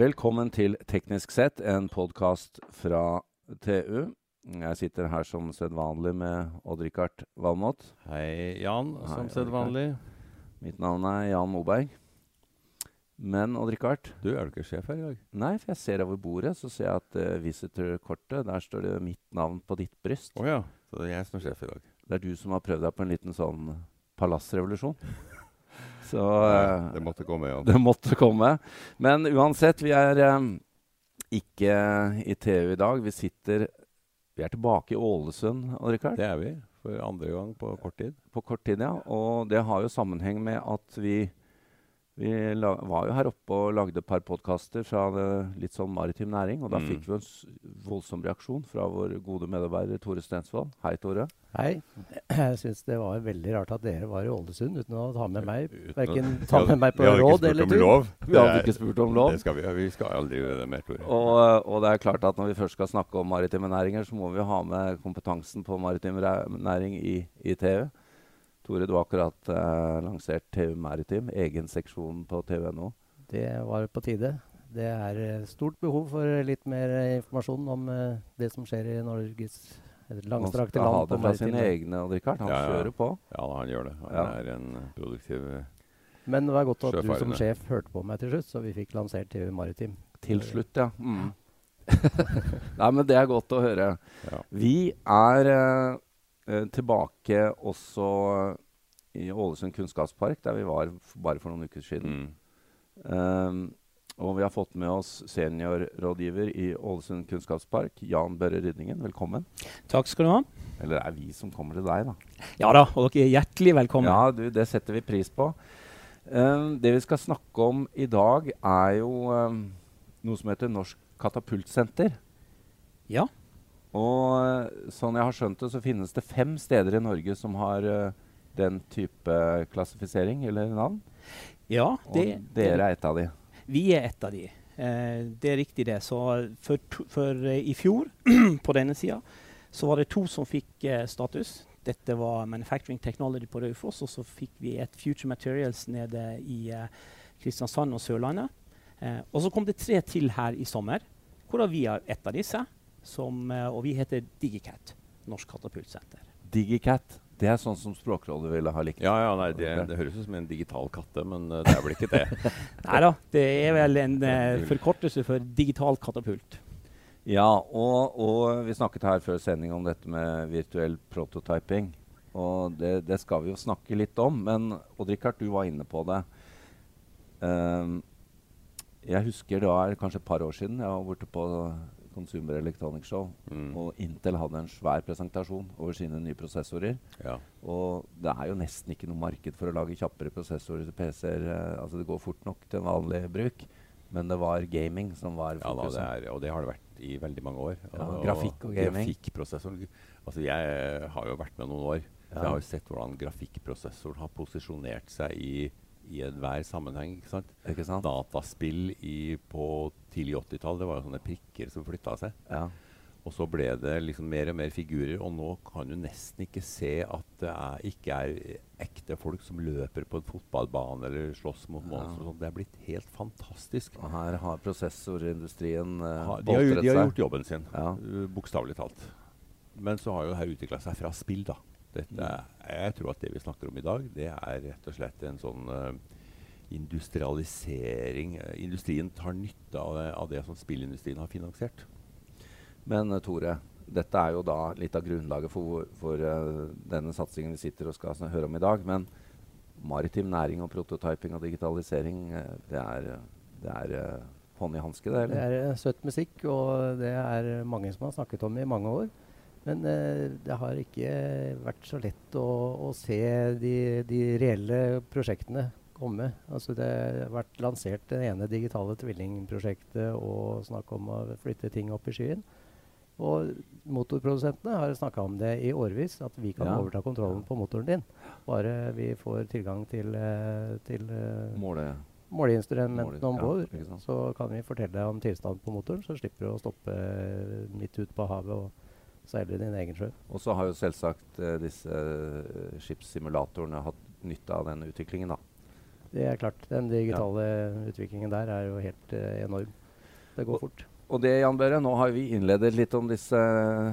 Velkommen til Teknisk sett, en podkast fra TU. Jeg sitter her som sedvanlig med Odd-Rikard Valmot. Hei, Jan, Hei, som sedvanlig. Mitt navn er Jan Moberg. Men Odd-Rikard Du, er du ikke sjef her i dag? Nei, for jeg ser over bordet, så ser jeg at uh, visitor-kortet, der står det mitt navn på ditt bryst. Å ja. Så det er jeg som er sjef i dag. Det er du som har prøvd deg på en liten sånn palassrevolusjon. Så Ja, eh, det måtte komme, ja. Det måtte komme. Men uansett, vi er eh, ikke i TU i dag. Vi sitter Vi er tilbake i Ålesund, Odd-Rikard. Det er vi. For andre gang på kort tid. På kort tid, ja. Og det har jo sammenheng med at vi vi la, var jo her oppe og lagde et par podkaster fra det, litt sånn maritim næring. Og da Mm. fikk vi en s voldsom reaksjon fra vår gode medarbeider Tore Stensvold. Hei, Tore. Hei. Jeg syns det var veldig rart at dere var i Ålesund uten å ta med meg. Verken ta med meg på råd eller tur. Vi hadde ikke spurt om lov. Det skal vi, vi skal aldri gjøre det mer, Tore. Og, og det er klart at når vi først skal snakke om maritime næringer, så må vi ha med kompetansen på maritim næring i, i TU. Tore, du har akkurat eh, lansert TU Maritim, egen seksjon på TU.no. Det var på tide. Det er eh, stort behov for litt mer eh, informasjon om eh, det som skjer i Norges langstrakte land. Han skal ha det fra sine egne, Richard. Han Ja, ja. kjører på. Ja, han gjør det. Han Ja. er en produktiv Men det var godt at du som sjef hørte på meg til slutt, så vi fikk lansert TV Maritim. Til slutt, ja. Mm. Nei, men det er godt å høre. Ja. Vi er eh, tilbake også i Ålesund kunnskapspark, der vi var bare for noen uker siden. Mm. Um, og vi har fått med oss seniorrådgiver i Ålesund kunnskapspark, Jan Børre Rydningen. Velkommen. Takk skal du ha. Eller det er vi som kommer til deg, da. Ja da, og dere er hjertelig velkommen. Ja, du, det setter vi pris på. Um, det vi skal snakke om i dag, er jo um, noe som heter Norsk katapultsenter. Ja. Og sånn jeg har skjønt det, så finnes det fem steder i Norge som har uh, den type klassifisering eller navn. Ja, Og dere er et av de. vi er et av de. Eh, det er riktig, det. Så for, for eh, i fjor, på denne sida, så var det to som fikk eh, status. Dette var Manufacturing Technology på Raufoss, og så fikk vi et Future Materials nede i eh, Kristiansand og Sørlandet. Eh, og så kom det tre til her i sommer, hvorav vi er et av disse. Som, eh, og vi heter Digicat, Norsk katapultsenter. Digicat. Det er sånn som Språkrådet ville ha likt. Ja, ja, nei, det, det høres ut som en digital katte, men eh, det er vel ikke det. Nei da, det er vel en uh, forkortelse for digital katapult. Ja, og, og vi snakket her før sending om dette med virtuell prototyping. Og det, det skal vi jo snakke litt om. Men Odd-Rikard, du var inne på det. Um, jeg husker det var kanskje et par år siden jeg var borte på Consumer Electronic Show. Mm. Og Intel hadde en svær presentasjon over sine nye prosessorer. Ja. Og det er jo nesten ikke noe marked for å lage kjappere prosessorer til PC-er. eh, altså det går fort nok til vanlig bruk. Men det var gaming som var Ja, da, fokuset. det er, og det har det vært i veldig mange år. Ja, grafikk og gaming. Grafikkprosessor. Altså, jeg eh, har jo vært med noen år. Ja. jeg har jo sett hvordan grafikkprosessoren har posisjonert seg i, i enhver sammenheng. ikke sant? Ikke sant? Dataspill i, på tidlig 80-tall, det var jo sånne prikker som flytta seg. Ja. Og så ble det liksom mer og mer figurer, og nå kan du nesten ikke se at det er, ikke er ekte folk som løper på en fotballbane eller slåss mot Ja. monstre. Det er blitt helt fantastisk. Og her har prosessorindustrien uh, Ha, de, har, de har gjort jobben sin, Ja. uh, bokstavelig talt. Men så har jo det her utvikla seg fra spill, da. Dette jeg tror at det vi snakker om i dag, det er rett og slett en sånn uh, industrialisering. Uh, industrien tar nytte av det, av det som spillindustrien har finansiert. Men eh, Tore, dette er jo da litt av grunnlaget for, for uh, denne satsingen vi sitter og skal høre om i dag. Men maritim næring og prototyping og digitalisering, uh, det er, det er uh, hånd i hanske, det? Det er eh, søt musikk, og det er mange som har snakket om i mange år. Men eh, det har ikke vært så lett å, å se de, de reelle prosjektene komme. Altså det har vært lansert det ene digitale tvillingprosjektet og snakk om å flytte ting opp i skyen. Og motorprodusentene har snakka om det i årevis, at vi kan Ja. overta kontrollen på motoren din. Bare vi får tilgang til, eh, til eh, Måle, måleinstrumentene om bord. Ja. Så kan vi fortelle deg om tilstanden på motoren, så slipper du å stoppe midt ute på havet og seile din egen sjø. Og så har jo selvsagt eh, disse eh, skipssimulatorene hatt nytte av den utviklingen, da. Det er klart. Den digitale utviklingen der er jo helt eh, enorm. Det går fort. Og det, Jan Børre, nå har vi innledet litt om disse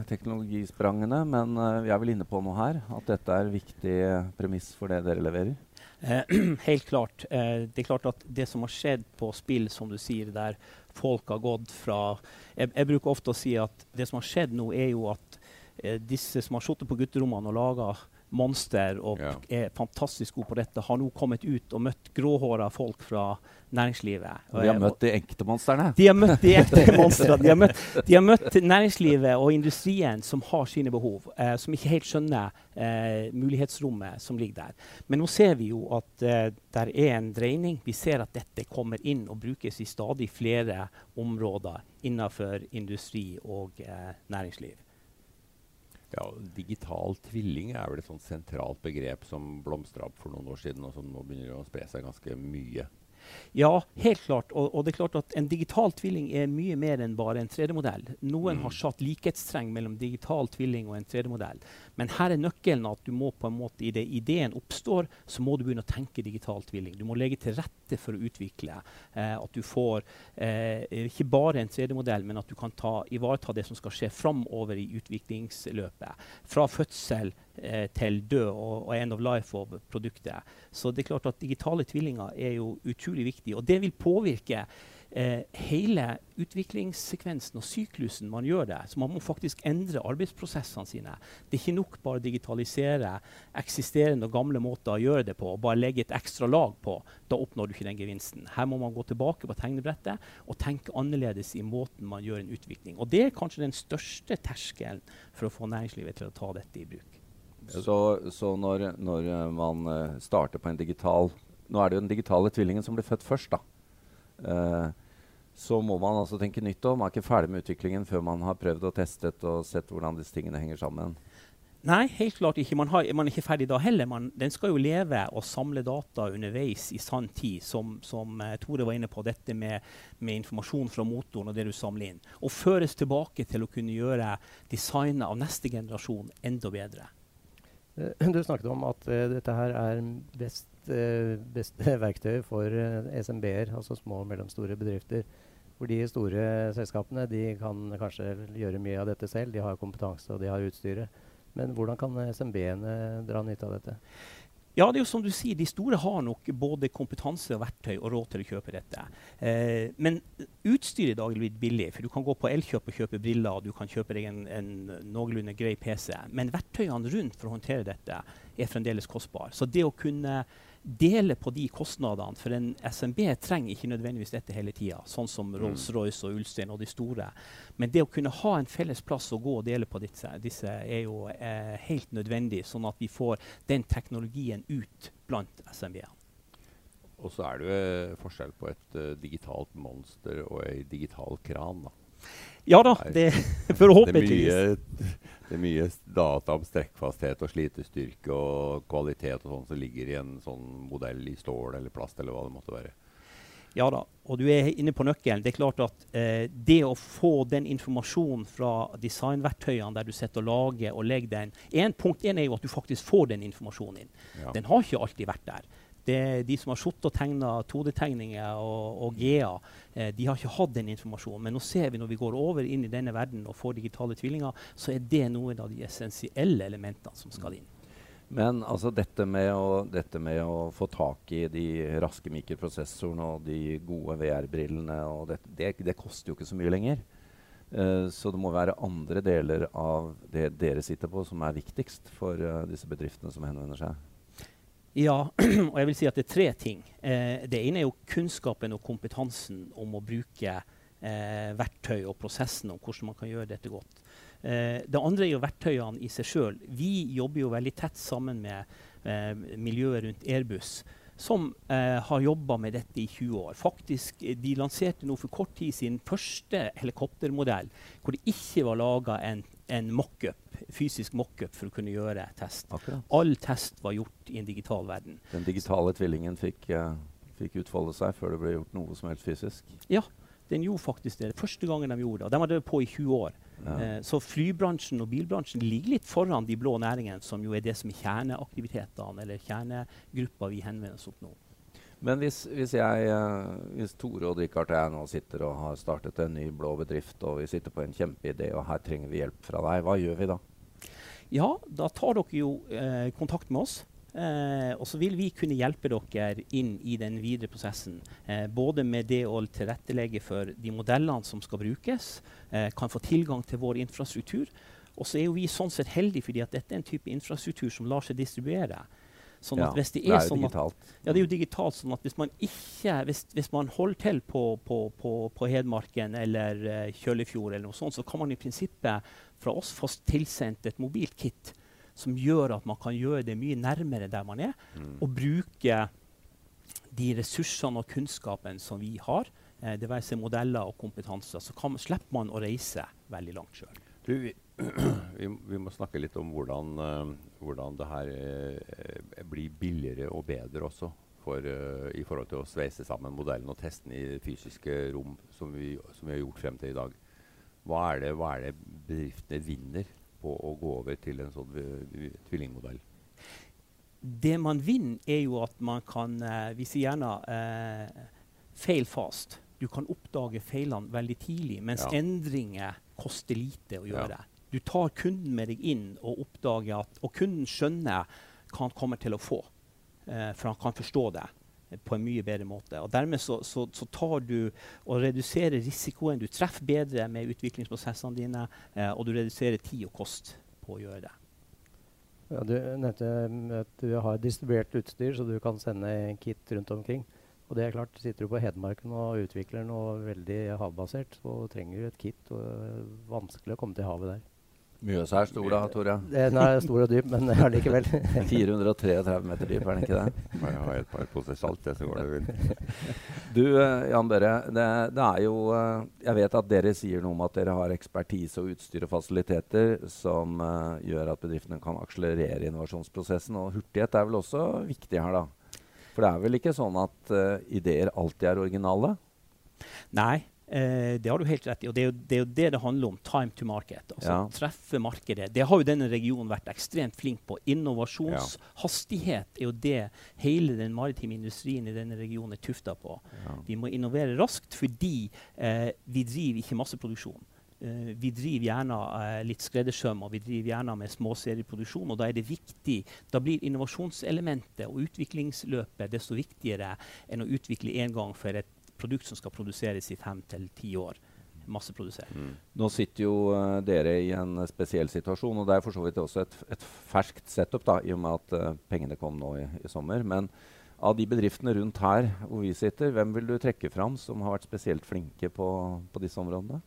teknologisprangene, men uh, vi er vel inne på noe her? At dette er viktig premiss for det dere leverer? Eh, helt klart. Eh, det er klart at det som har skjedd på spill, som du sier, der folk har gått fra Jeg, jeg bruker ofte å si at det som har skjedd nå, er jo at eh, disse som har sittet på gutterommene og laga monster og Ja. er fantastisk gode på dette, har nå kommet ut og møtt gråhåra folk fra næringslivet. Og de har Eh, møtt de ekte monstrene. de har møtt de ekte monstrene. De, har møtt- de har møtt næringslivet og industrien som har sine behov, eh, som ikke helt skjønner eh, mulighetsrommet som ligger der. Men nå ser vi jo at eh, der er en dreining. Vi ser at dette kommer inn og brukes i stadig flere områder innenfor industri og eh, næringsliv. Ja, Digital tvilling er vel et sånt sentralt begrep som blomstra opp for noen år siden, og som nå begynner å spre seg ganske mye. Ja, helt klart. Og, og det er klart at en digital tvilling er mye mer enn bare en 3D-modell. Noen Mm. har satt likhetstreng mellom digital tvilling og en 3D-modell. Men her er nøkkelen at du må på en måte, i det ideen oppstår, så må du begynne å tenke digital tvilling. Du må legge til rette for å utvikle. Eh, at du får eh, ikke bare en 3D-modell, men at du kan ta, ivareta det som skal skje framover i utviklingsløpet. Fra fødsel til død og, og end of life av produktet. Så det er klart at digitale tvillinger er jo utrolig viktig. Og det vil påvirke eh, hele utviklingssekvensen og syklusen man gjør det. Så man må faktisk endre arbeidsprosessene sine. Det er ikke nok bare å digitalisere eksisterende og gamle måter å gjøre det på og bare legge et ekstra lag på. Da oppnår du ikke den gevinsten. Her må man gå tilbake på tegnebrettet og tenke annerledes i måten man gjør en utvikling. Og det er kanskje den største terskelen for å få næringslivet til å ta dette i bruk. Så, så når, når eh, man eh, starter på en digital Nå er det jo den digitale tvillingen som blir født først, da. Eh, så må man altså tenke nytt om. Man er ikke ferdig med utviklingen før man har prøvd og testet og sett hvordan disse tingene henger sammen. Nei, helt klart ikke. Man, har, man er ikke ferdig da heller. Man, den skal jo leve og samle data underveis i sann tid, som, som uh, Tore var inne på, dette med, med informasjon fra motoren og det du samler inn. Og føres tilbake til å kunne gjøre designet av neste generasjon enda bedre. Eh, Du snakket om at eh, dette her er best, eh, beste verktøy for SMB-er, altså små og mellomstore bedrifter. For de store selskapene de kan kanskje gjøre mye av dette selv. De har kompetanse og de har utstyret. Men hvordan kan SMB-ene dra nytte av dette? Ja, det er jo som du sier, De store har nok både kompetanse og verktøy og råd til å kjøpe dette. Eh, men utstyret i dag er blitt billig. for Du kan gå på Elkjøp og kjøpe briller, og du kan kjøpe deg en, en noenlunde grei PC. Men verktøyene rundt for å håndtere dette er fremdeles kostbare. Så det å kunne dele på de kostnadene For en SMB trenger ikke nødvendigvis dette hele tida, sånn som Rolls-Royce og Ulstein og de store. Men det å kunne ha en felles plass å gå og dele på disse, disse er jo eh, helt nødvendig, sånn at vi får den teknologien ut blant SMB-ene. Og så er det jo eh, forskjell på et uh, digitalt monster og ei digital kran. da. Ja da, det forhåpentligvis. det er mye data om strekkfasthet og slitestyrke og kvalitet og sånn som ligger i en sånn modell i stål eller plast eller hva det måtte være. Ja da, og du er inne på nøkkelen. Det er klart at eh, det å få den informasjonen fra designverktøyene der du sitter og lager og legger den en, Punkt én er jo at du faktisk får den informasjonen inn. Ja. Den har ikke alltid vært der. Det, de som har sittet og tegna 2D-tegninger og, og GA, eh, de har ikke hatt den informasjonen. Men nå ser vi når vi går over inn i denne verden og får digitale tvillinger, så er det noen av de essensielle elementene som skal inn. Men altså dette med, å, dette med å få tak i de raske mikroprosessorene og de gode VR-brillene, det, det, det koster jo ikke så mye lenger. Uh, så det må være andre deler av det dere sitter på, som er viktigst for uh, disse bedriftene som henvender seg. Ja, og jeg vil si at det er tre ting. Eh, det ene er jo kunnskapen og kompetansen om å bruke eh, verktøy og prosessen om hvordan man kan gjøre dette godt. Eh, det andre er jo verktøyene i seg sjøl. Vi jobber jo veldig tett sammen med eh, miljøet rundt Airbus, som eh, har jobba med dette i 20 år. Faktisk, eh, De lanserte nå for kort tid sin første helikoptermodell hvor det ikke var laga en, en mock-up, fysisk mock-up for å kunne gjøre test. Akkurat. All test var gjort i en digital verden. Den digitale tvillingen fikk, uh, fikk utfolde seg før det ble gjort noe som helst fysisk. Ja, den gjorde faktisk det. Første gangen de gjorde det. De har drevet på i 20 år. Ja. Eh, så flybransjen og bilbransjen ligger litt foran de blå næringene, som jo er det som er kjerneaktivitetene eller kjernegruppa vi henvender oss opp nå. Men hvis, hvis, jeg, eh, hvis Tore og Richard og jeg nå sitter og har startet en ny blå bedrift, og vi sitter på en kjempeidé, og her trenger vi hjelp fra deg, hva gjør vi da? Ja, da tar dere jo eh, kontakt med oss. Eh, og så vil vi kunne hjelpe dere inn i den videre prosessen. Eh, både med det å tilrettelegge for de modellene som skal brukes, eh, kan få tilgang til vår infrastruktur. Og så er jo vi sånn sett heldige fordi at dette er en type infrastruktur som lar seg distribuere. Sånn ja, hvis det er, er, jo sånn digitalt. At, ja, det er jo digitalt. sånn at Hvis man ikke, hvis, hvis man holder til på, på, på, på Hedmarken eller uh, Kjøllefjord, eller noe sånt, så kan man i prinsippet fra oss få tilsendt et mobilt kit som gjør at man kan gjøre det mye nærmere der man er, Mm. og bruke de ressursene og kunnskapen som vi har, eh, det være seg modeller og kompetanse, så kan, slipper man å reise veldig langt sjøl. Vi, vi, må snakke litt om hvordan, uh, hvordan det her uh, blir billigere og bedre også. For, uh, I forhold til å sveise sammen modellen og teste den i fysiske rom, som vi, som vi har gjort frem til i dag. Hva er det, hva er det bedriftene vinner på å gå over til en sånn vi- vi- tvillingmodell? Det man vinner, er jo at man kan Vi sier gjerne fail fast. Du kan oppdage feilene veldig tidlig, mens Ja. endringer koster lite å gjøre. Ja. Du tar kunden med deg inn og oppdager at Og kunden skjønner hva han kommer til å få, eh, for han kan forstå det eh, på en mye bedre måte. Og Dermed så, så, så tar du og reduserer risikoen. Du treffer bedre med utviklingsprosessene dine, eh, og du reduserer tid og kost på å gjøre det. Ja, du nevnte mm, at du har distribuert utstyr, så du kan sende kit rundt omkring. Og det er klart, Sitter du på Hedmarken og utvikler noe veldig havbasert, så trenger du et kit. og det er Vanskelig å komme til havet der. Mjøsa er stor da, Tore. Den er stor og dyp, men allikevel. 433 meter dyp, er den ikke det? Jeg ha et par poser salt, det, så går det vel. Du, eh, Jan Børre. Det, det er jo eh, Jeg vet at dere sier noe om at dere har ekspertise og utstyr og fasiliteter som uh, gjør at bedriftene kan akselerere innovasjonsprosessen. Og hurtighet er vel også viktig her, da? For det er vel ikke sånn at uh, ideer alltid er originale? Nei, eh, det har du helt rett i. Og det er, jo, det er jo det det handler om. Time to market. Altså Ja. Treffe markedet. Det har jo denne regionen vært ekstremt flink på. Innovasjonshastighet er jo det hele den maritime industrien i denne regionen er tufta på. Ja. Vi må innovere raskt fordi eh, vi driver ikke masseproduksjon. Uh, vi driver gjerne uh, litt skreddersøm, og vi driver gjerne med småserieproduksjon. Og da er det viktig, da blir innovasjonselementet og utviklingsløpet desto viktigere enn å utvikle én gang for et produkt som skal produseres i fem til ti år. Masseprodusert. Mm. Nå sitter jo uh, dere i en eh, spesiell situasjon, og det er for så vidt også et, et ferskt setup, da, i og med at uh, pengene kom nå i, i sommer. Men av de bedriftene rundt her hvor vi sitter, hvem vil du trekke fram som har vært spesielt flinke på, på disse områdene?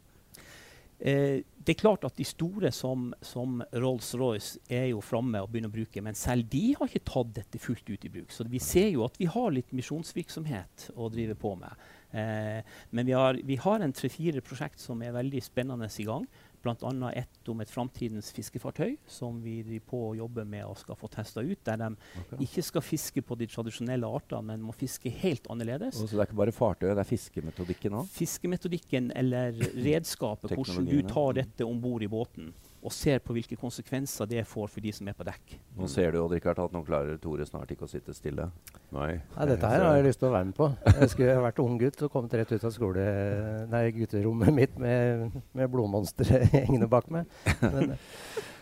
Eh, det er klart at de store som, som Rolls-Royce er jo framme og begynner å bruke, men selv de har ikke tatt dette fullt ut i bruk. Så vi ser jo at vi har litt misjonsvirksomhet å drive på med. Eh, men vi har, vi har en tre-fire prosjekt som er veldig spennende i gang. Bl.a. ett om et framtidens fiskefartøy som vi driver på å jobbe med og skal få testa ut. Der de ikke skal fiske på de tradisjonelle artene, men må fiske helt annerledes. Og så det er ikke bare fartøy, det er fiskemetodikken òg? Fiskemetodikken eller redskapet, hvordan du tar dette om bord i båten og ser på hvilke konsekvenser det får for de som er på dekk. Nå ser du Odd Rikard, at nå klarer Tore snart ikke å sitte stille. Nei. Nei, dette her har jeg lyst til å være med på. Jeg skulle vært ung gutt og kommet rett ut av skole, nei, gutterommet mitt med, med blodmonstre hengende bak meg. Men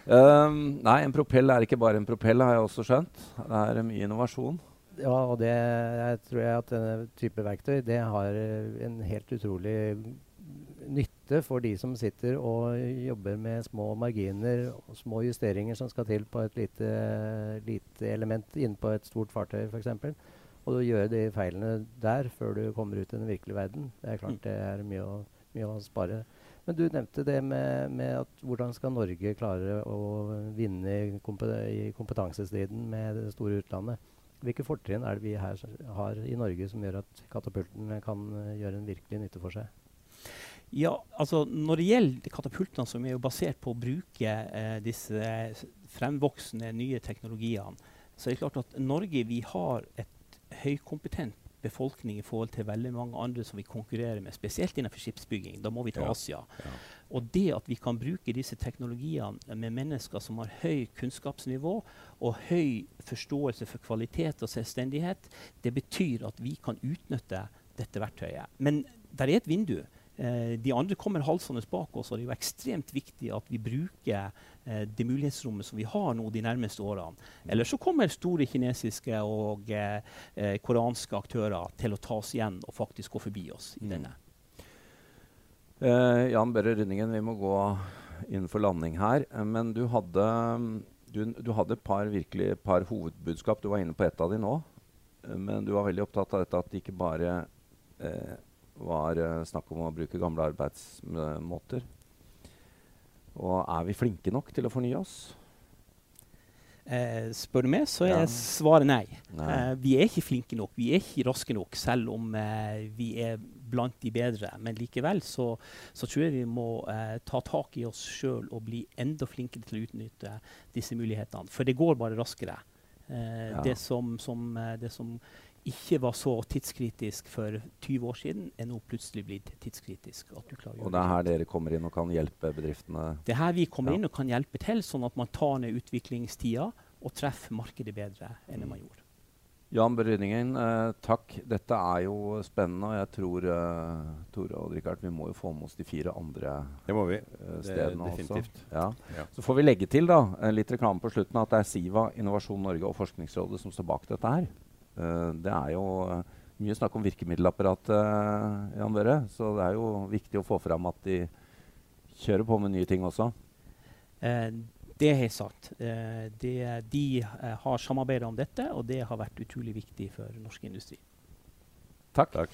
Um, nei, en propell er ikke bare en propell, har jeg også skjønt. Det er mye innovasjon. Ja, og det jeg tror jeg at denne type verktøy det har en helt utrolig nytte for de som sitter og jobber med små marginer og små justeringer som skal til på et lite, lite element innenpå et stort fartøy f.eks. Og du gjør de feilene der før du kommer ut i den virkelige verden, det er klart det er mye å, mye å spare. Men du nevnte det med, med at hvordan skal Norge klare å vinne i, kompe i kompetansestriden med det store utlandet. Hvilke fortrinn er det vi her har i Norge som gjør at katapulten kan eh, gjøre en virkelig nytte for seg? Ja, altså Når det gjelder katapultene, som er jo basert på å bruke eh, disse eh, fremvoksende nye teknologiene, så er det klart at Norge vi har et høykompetent befolkning i forhold til veldig mange andre som vi konkurrerer med, spesielt innenfor skipsbygging. Da må vi til Ja. Asia. Ja. Og det at vi kan bruke disse teknologiene med mennesker som har høy kunnskapsnivå og høy forståelse for kvalitet og selvstendighet, det betyr at vi kan utnytte dette verktøyet. Men det er et vindu. Eh, de andre kommer halsende bak oss, og det er jo ekstremt viktig at vi bruker eh, det mulighetsrommet som vi har nå de nærmeste årene. Ellers så kommer store kinesiske og eh, koranske aktører til å ta oss igjen og faktisk gå forbi oss i Mm. denne. Eh, Jan Børre Rynningen, vi må gå inn for landing her. Men du hadde, du, du hadde et par, virkelig, par hovedbudskap. Du var inne på ett av de nå. Men du var veldig opptatt av dette at det ikke bare eh, var eh, snakk om å bruke gamle arbeidsmåter. Og er vi flinke nok til å fornye oss? Eh, spør du meg, så er Ja. svaret nei. Nei. Eh, vi er ikke flinke nok, vi er ikke raske nok, selv om eh, vi er blant de bedre. Men likevel så, så tror jeg vi må eh, ta tak i oss sjøl og bli enda flinkere til å utnytte disse mulighetene. For det går bare raskere. Eh, Ja. det, som, som, det som ikke var så tidskritisk for 20 år siden, er nå plutselig blitt tidskritisk. At du klarer å Og det er det. her dere kommer inn og kan hjelpe bedriftene? Det er her vi kommer Ja. inn og kan hjelpe til, sånn at man tar ned utviklingstida og treffer markedet bedre enn mm. man gjorde. Jan Børre eh, takk. Dette er jo spennende, og jeg tror eh, Tore og Richard, vi må jo få med oss de fire andre Det må vi. eh, Det- stedene definitivt. også. Ja. Ja. Så får vi legge til da, litt reklame på slutten at det er Siva, Innovasjon Norge og Forskningsrådet som står bak dette her. Eh, det er jo eh, mye snakk om virkemiddelapparatet, eh, Jan Børre. Så det er jo viktig å få fram at de kjører på med nye ting også. Eh, det har jeg sagt. Eh, det, de eh, har samarbeidet om dette, og det har vært utrolig viktig for norsk industri. Takk. Takk.